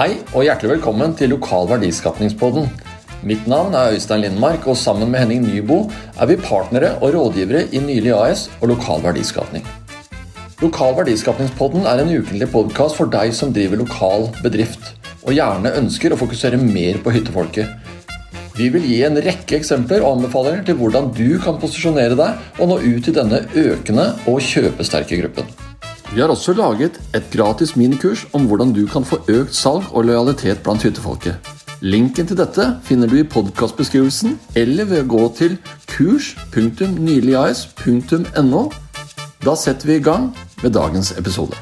Hei og hjertelig velkommen til Lokal verdiskapningspodden. Mitt navn er Øystein Lindmark, og sammen med Henning Nybo er vi partnere og rådgivere i Nylig AS og Lokal verdiskapning. Lokal verdiskapningspodden er en ukentlig podkast for deg som driver lokal bedrift, og gjerne ønsker å fokusere mer på hyttefolket. Vi vil gi en rekke eksempler og anbefalinger til hvordan du kan posisjonere deg og nå ut til denne økende og kjøpesterke gruppen. Vi har også laget et gratis minikurs om hvordan du kan få økt salg og lojalitet blant hyttefolket. Linken til dette finner du i podkastbeskrivelsen eller ved å gå til kurs.nyligas.no. Da setter vi i gang med dagens episode.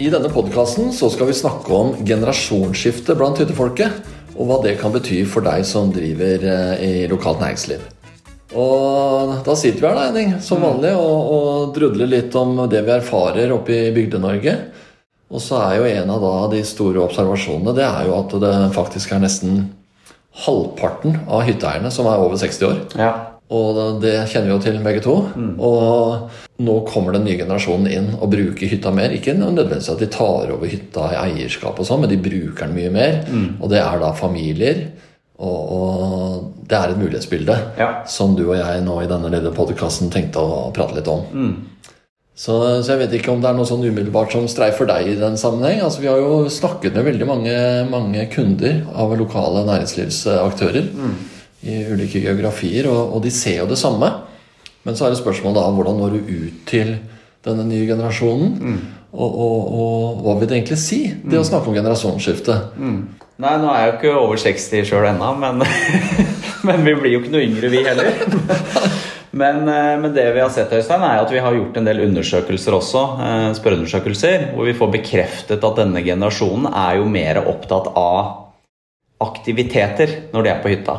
I denne podkasten skal vi snakke om generasjonsskifte blant hyttefolket og hva det kan bety for deg som driver eh, i lokalt næringsliv. Og da sitter vi her da, Henning, som mm. vanlig og, og drudler litt om det vi erfarer oppe i Bygde-Norge. Og så er jo en av da de store observasjonene det er jo at det faktisk er nesten halvparten av hytteeierne som er over 60 år. Ja. Og det kjenner vi jo til begge to. Mm. Og nå kommer den nye generasjonen inn og bruker hytta mer. Ikke nødvendigvis at de tar over hytta i eierskap, og sånn, men de bruker den mye mer. Mm. Og det er da familier. Og, og det er et mulighetsbilde ja. som du og jeg nå i denne lille podkasten tenkte å prate litt om. Mm. Så, så, jeg vet ikke om det er noe sånn umiddelbart som streifer deg i den sammenheng. Altså, vi har jo snakket med veldig mange, mange kunder av lokale næringslivsaktører. Mm i ulike geografier, og, og, de ser jo det samme. Men så er det spørsmålet da hvordan når du ut til denne nye generasjonen? Mm. Og, og, og, hva vil det egentlig si, det mm. å snakke om generasjonsskifte? Mm. Nei, nå er jeg jo ikke over 60 sjøl ennå, men, men, vi blir jo ikke noe yngre, vi heller. Men, eh, men, det vi har sett, Øystein, er at vi har gjort en del undersøkelser også, eh, spørreundersøkelser, hvor vi får bekreftet at denne generasjonen er jo mer opptatt av aktiviteter når de er på hytta.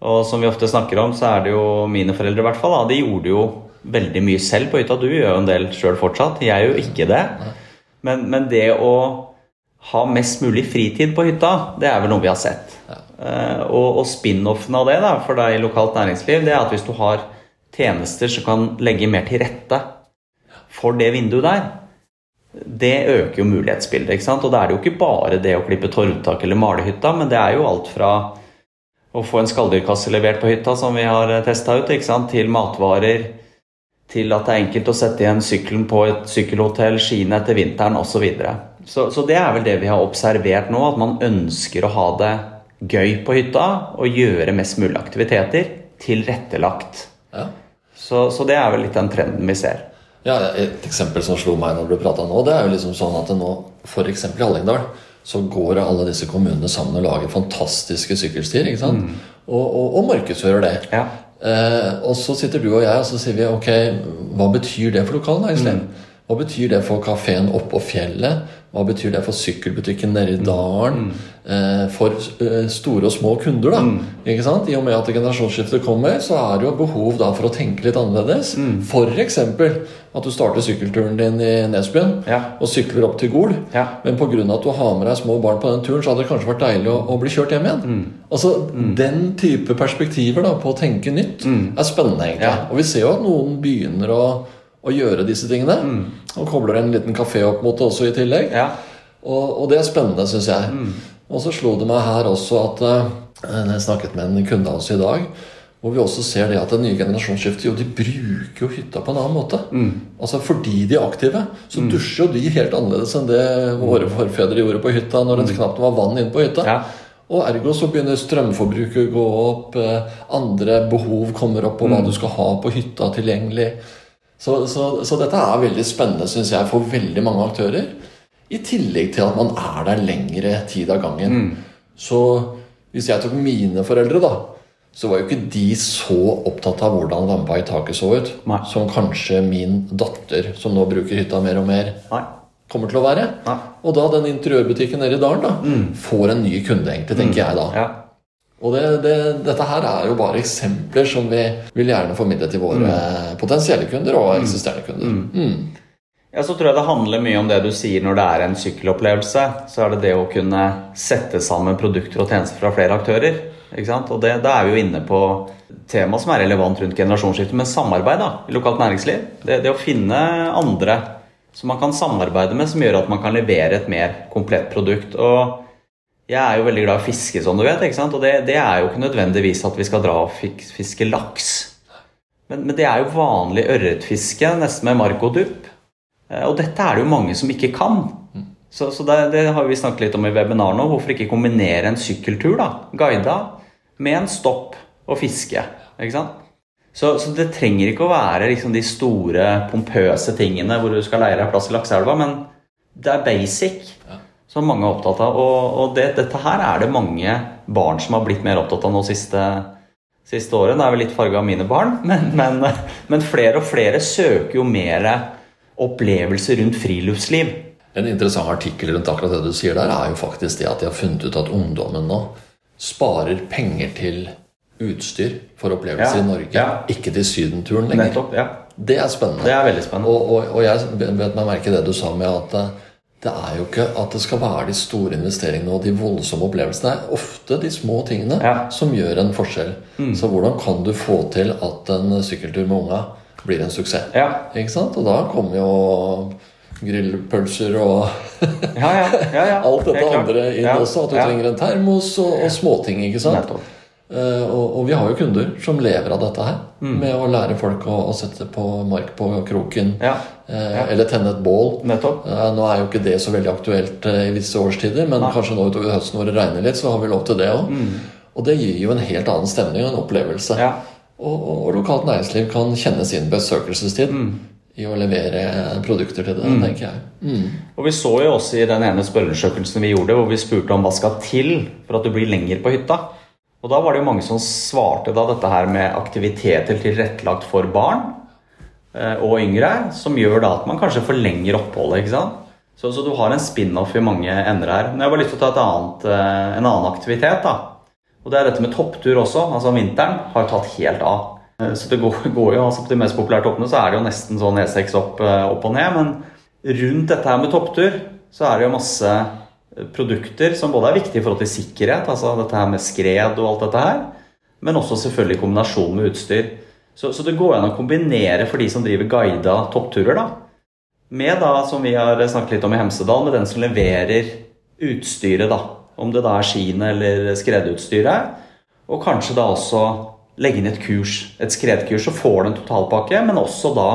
Og som vi ofte snakker om, så er det jo mine foreldre i hvert fall. Da, de gjorde jo veldig mye selv på hytta. Du gjør jo en del sjøl fortsatt. Jeg gjør jo ikke det. Men, men, det å ha mest mulig fritid på hytta, det er vel noe vi har sett. Uh, og, og spin-offen av det da, for deg i lokalt næringsliv, det er at hvis du har tjenester som kan legge mer til rette for det vinduet der, det øker jo mulighetsbildet. ikke sant? Og da er det jo ikke bare det å klippe torvtak eller male hytta, men det er jo alt fra å få en skalldyrkasse levert på hytta, som vi har eh, testa ut, til matvarer, til at det er enkelt å sette igjen sykkelen på et sykkelhotell, skiene etter vinteren osv. Så, så Så det er vel det vi har observert nå, at man ønsker å ha det gøy på hytta og gjøre mest mulig aktiviteter tilrettelagt. Ja. Så, så, det er vel litt den trenden vi ser. Ja, Et eksempel som slo meg når du prata nå, det er jo liksom sånn at nå, f.eks. i Hallingdal så går alle disse kommunene sammen og lager fantastiske sykkelstier. ikke sant? Mm. Og, og, og, markedsfører det. Ja. Eh, og så sitter du og jeg og så sier vi, ok, hva betyr det for lokale næringsliv? Mm. Hva betyr det for kafeen oppå fjellet? Hva betyr det for sykkelbutikken nede i mm. dalen? Mm. Eh, for eh, store og små kunder, da. Mm. Ikke sant? I og med at generasjonsskiftet kommer, så er det jo behov da for å tenke litt annerledes. Mm. F.eks. at du starter sykkelturen din i Nesbyen ja. og sykler opp til Gol. Ja. Men pga. at du har med deg små barn på den turen, så hadde det kanskje vært deilig å, å bli kjørt hjem igjen. Mm. Altså, Den type perspektiver da på å tenke nytt er spennende, egentlig. Ja. Og vi ser jo at noen begynner å å gjøre disse tingene. Mm. Og kobler en liten kafé opp mot det også i tillegg. Ja. Og, og, det er spennende, syns jeg. Mm. Og så slo det meg her også at uh, Jeg snakket med en kunde av oss i dag. Hvor vi også ser det at det nye generasjonsskiftet jo, de bruker jo hytta på en annen måte. Mm. Altså Fordi de er aktive, så mm. dusjer jo de helt annerledes enn det våre forfedre gjorde på hytta når det mm. knapt var vann inne på hytta. Ja. Og ergo så begynner strømforbruket å gå opp, eh, andre behov kommer opp og hva mm. du skal ha på hytta tilgjengelig. Så, så, så, dette er veldig spennende synes jeg, for veldig mange aktører. I tillegg til at man er der lengre tid av gangen. Mm. Så hvis jeg tok mine foreldre, da, så var jo ikke de så opptatt av hvordan lampa i taket så ut, Nei. som kanskje min datter, som nå bruker hytta mer og mer, Nei. kommer til å være. Nei. Og da den interiørbutikken nede i dalen da, mm. får en ny kunde, egentlig, tenker mm. jeg da. Ja. Og det, det, dette her er jo bare eksempler som vi vil gjerne formidle til våre mm. potensielle kunder og mm. eksisterende kunder. Mm. Mm. Ja, Så tror jeg det handler mye om det du sier når det er en sykkelopplevelse. Så er det det å kunne sette sammen produkter og tjenester fra flere aktører. Ikke sant? Og det, da er vi jo inne på tema som er relevant rundt generasjonsskifte, men samarbeid da, i lokalt næringsliv. Det, det å finne andre som man kan samarbeide med, som gjør at man kan levere et mer komplett produkt. Og jeg er jo veldig glad i å fiske, som du vet. ikke sant? Og det, det er jo ikke nødvendigvis at vi skal dra og fiske laks. Men, men det er jo vanlig ørretfiske, nesten med mark og dupp. Eh, og dette er det jo mange som ikke kan. Så, så det, det, har vi snakket litt om i webinar nå. Hvorfor ikke kombinere en sykkeltur, da, guida, med en stopp og fiske? ikke sant? Så, så, det trenger ikke å være liksom de store, pompøse tingene hvor du skal leie deg plass i lakseelva, men det er basic som mange er opptatt av. Og, og det, dette her er det mange barn som har blitt mer opptatt av nå siste, siste året. Det er vel litt farga av mine barn, men, men, men, flere og flere søker jo mer opplevelser rundt friluftsliv. En interessant artikkel rundt akkurat det du sier der, er jo faktisk det at de har funnet ut at ungdommen nå sparer penger til utstyr for opplevelser ja, i Norge, ja. ikke til sydenturen lenger. Nettopp, ja. Det er spennende. Det er veldig spennende. Og, og, og jeg vet meg merke det du sa med at eh, det er jo ikke at det skal være de store investeringene og de voldsomme opplevelsene. Det er ofte de små tingene ja. som gjør en forskjell. Mm. Så hvordan kan du få til at en sykkeltur med unga blir en suksess? Ja. Ikke sant? Og da kommer jo grillpølser og ja, alt dette andre inn også. At du trenger en termos og, og småting. ikke sant? Nettopp. Uh, og, og, vi har jo kunder som lever av dette her. Mm. Med å lære folk å, å, sette på mark på kroken. Ja. Uh, ja. Eller tenne et bål. Uh, nå er jo ikke det så veldig aktuelt i visse årstider, men Nei. kanskje nå utover høsten hvor det regner litt, så har vi lov til det òg. Mm. Og det gir jo en helt annen stemning og en opplevelse. Ja. Og, og, og, lokalt næringsliv kan kjenne sin besøkelsestid. Mm. I å levere produkter til det, mm. tenker jeg. Mm. Og Vi så jo også i den ene spørreundersøkelsen vi gjorde, hvor vi spurte om hva skal til for at du blir lenger på hytta. Og da var det jo mange som svarte da dette her med aktiviteter tilrettelagt for barn eh, og yngre, som gjør da at man kanskje forlenger oppholdet. ikke sant? Så, så du har en spin-off i mange ender her. Men jeg har bare lyst til å ta annet, eh, en annen aktivitet. da. Og det er dette med topptur også. altså om Vinteren har tatt helt av. Eh, så det går, går jo, altså På de mest populære toppene så er det jo nesten sånn E6 opp, opp og ned. Men rundt dette her med topptur så er det jo masse produkter som både er viktige i forhold til sikkerhet, altså dette her med skred og alt dette her, men også selvfølgelig i kombinasjon med utstyr. Så, så det går an å kombinere for de som driver guida toppturer, da, med da, som vi har snakket litt om i Hemsedal, med den som leverer utstyret, da. Om det da er skiene eller skredutstyret. Og kanskje da også legge inn et kurs, et skredkurs, så får du en totalpakke, men også da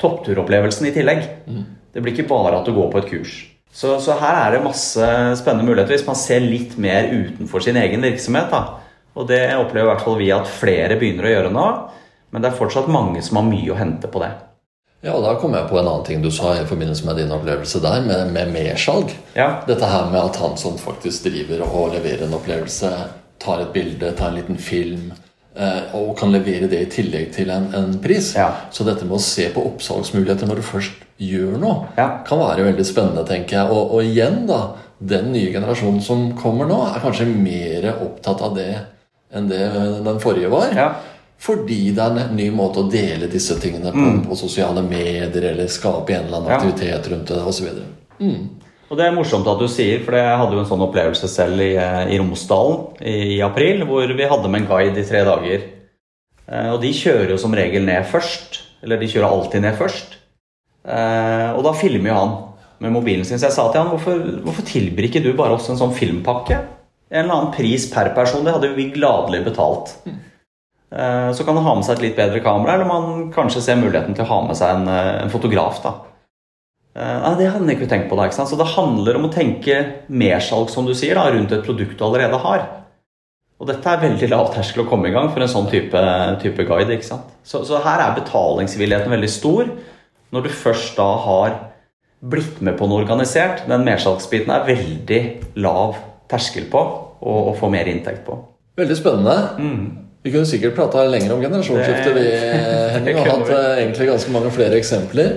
toppturopplevelsen i tillegg. Mm. Det blir ikke bare at du går på et kurs. Så, så, her er det masse spennende muligheter hvis man ser litt mer utenfor sin egen virksomhet. Da. Og det opplever i hvert fall vi at flere begynner å gjøre nå. Men det er fortsatt mange som har mye å hente på det. Ja, og Da kommer jeg på en annen ting du sa i forbindelse med din opplevelse der, med, med mersalg. Ja. Dette her med at han som faktisk driver og leverer en opplevelse, tar et bilde, tar en liten film, Eh, og kan levere det i tillegg til en, en pris. Ja. Så dette med å se på oppsalgsmuligheter når du først gjør noe, ja. kan være veldig spennende, tenker jeg. Og, og, igjen, da, den nye generasjonen som kommer nå, er kanskje mer opptatt av det enn det den forrige var. Ja. Fordi det er en ny måte å dele disse tingene på, mm. på sosiale medier, eller skape en eller annen aktivitet rundt det, osv. Mm. Og det er morsomt at du sier, for jeg hadde jo en sånn opplevelse selv i, eh, i Romsdalen i, i, april, hvor vi hadde med en guide i tre dager. Eh, og de kjører jo som regel ned først. Eller de kjører alltid ned først. Eh, og da filmer jo han med mobilen sin. Så jeg sa til han hvorfor, hvorfor tilbyr ikke du bare oss en sånn filmpakke? En eller annen pris per person. Det hadde vi gladelig betalt. Mm. Så kan han ha med seg et litt bedre kamera, eller man kanskje ser muligheten til å ha med seg en, en fotograf. da. Uh, det hadde jeg ikke tenkt på da, ikke sant? Så det handler om å tenke mersalg, som du sier, da, rundt et produkt du allerede har. Og dette er veldig lav terskel å komme i gang for en sånn type, type guide. ikke sant? Så, så, her er betalingsvilligheten veldig stor. Når du først da har blitt med på noe organisert, den mersalgsbiten er veldig lav terskel på å få mer inntekt på. Veldig spennende. Mm. Vi kunne sikkert prata lenger om generasjonsskifte, vi, Henning, og hatt eh, egentlig ganske mange flere eksempler.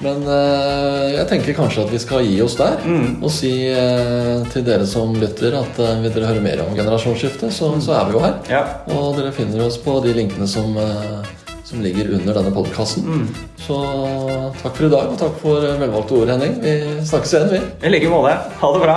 Men uh, jeg tenker kanskje at vi skal gi oss der mm. og si uh, til dere som lytter, at uh, vil dere høre mer om generasjonsskiftet, så, så, er vi jo her. Ja. Og dere finner oss på de linkene som, som ligger under denne podkasten. Mm. Så takk for i dag, og takk for velvalgte ord, Henning. Vi snakkes igjen, vi. I like måte. Ha det bra.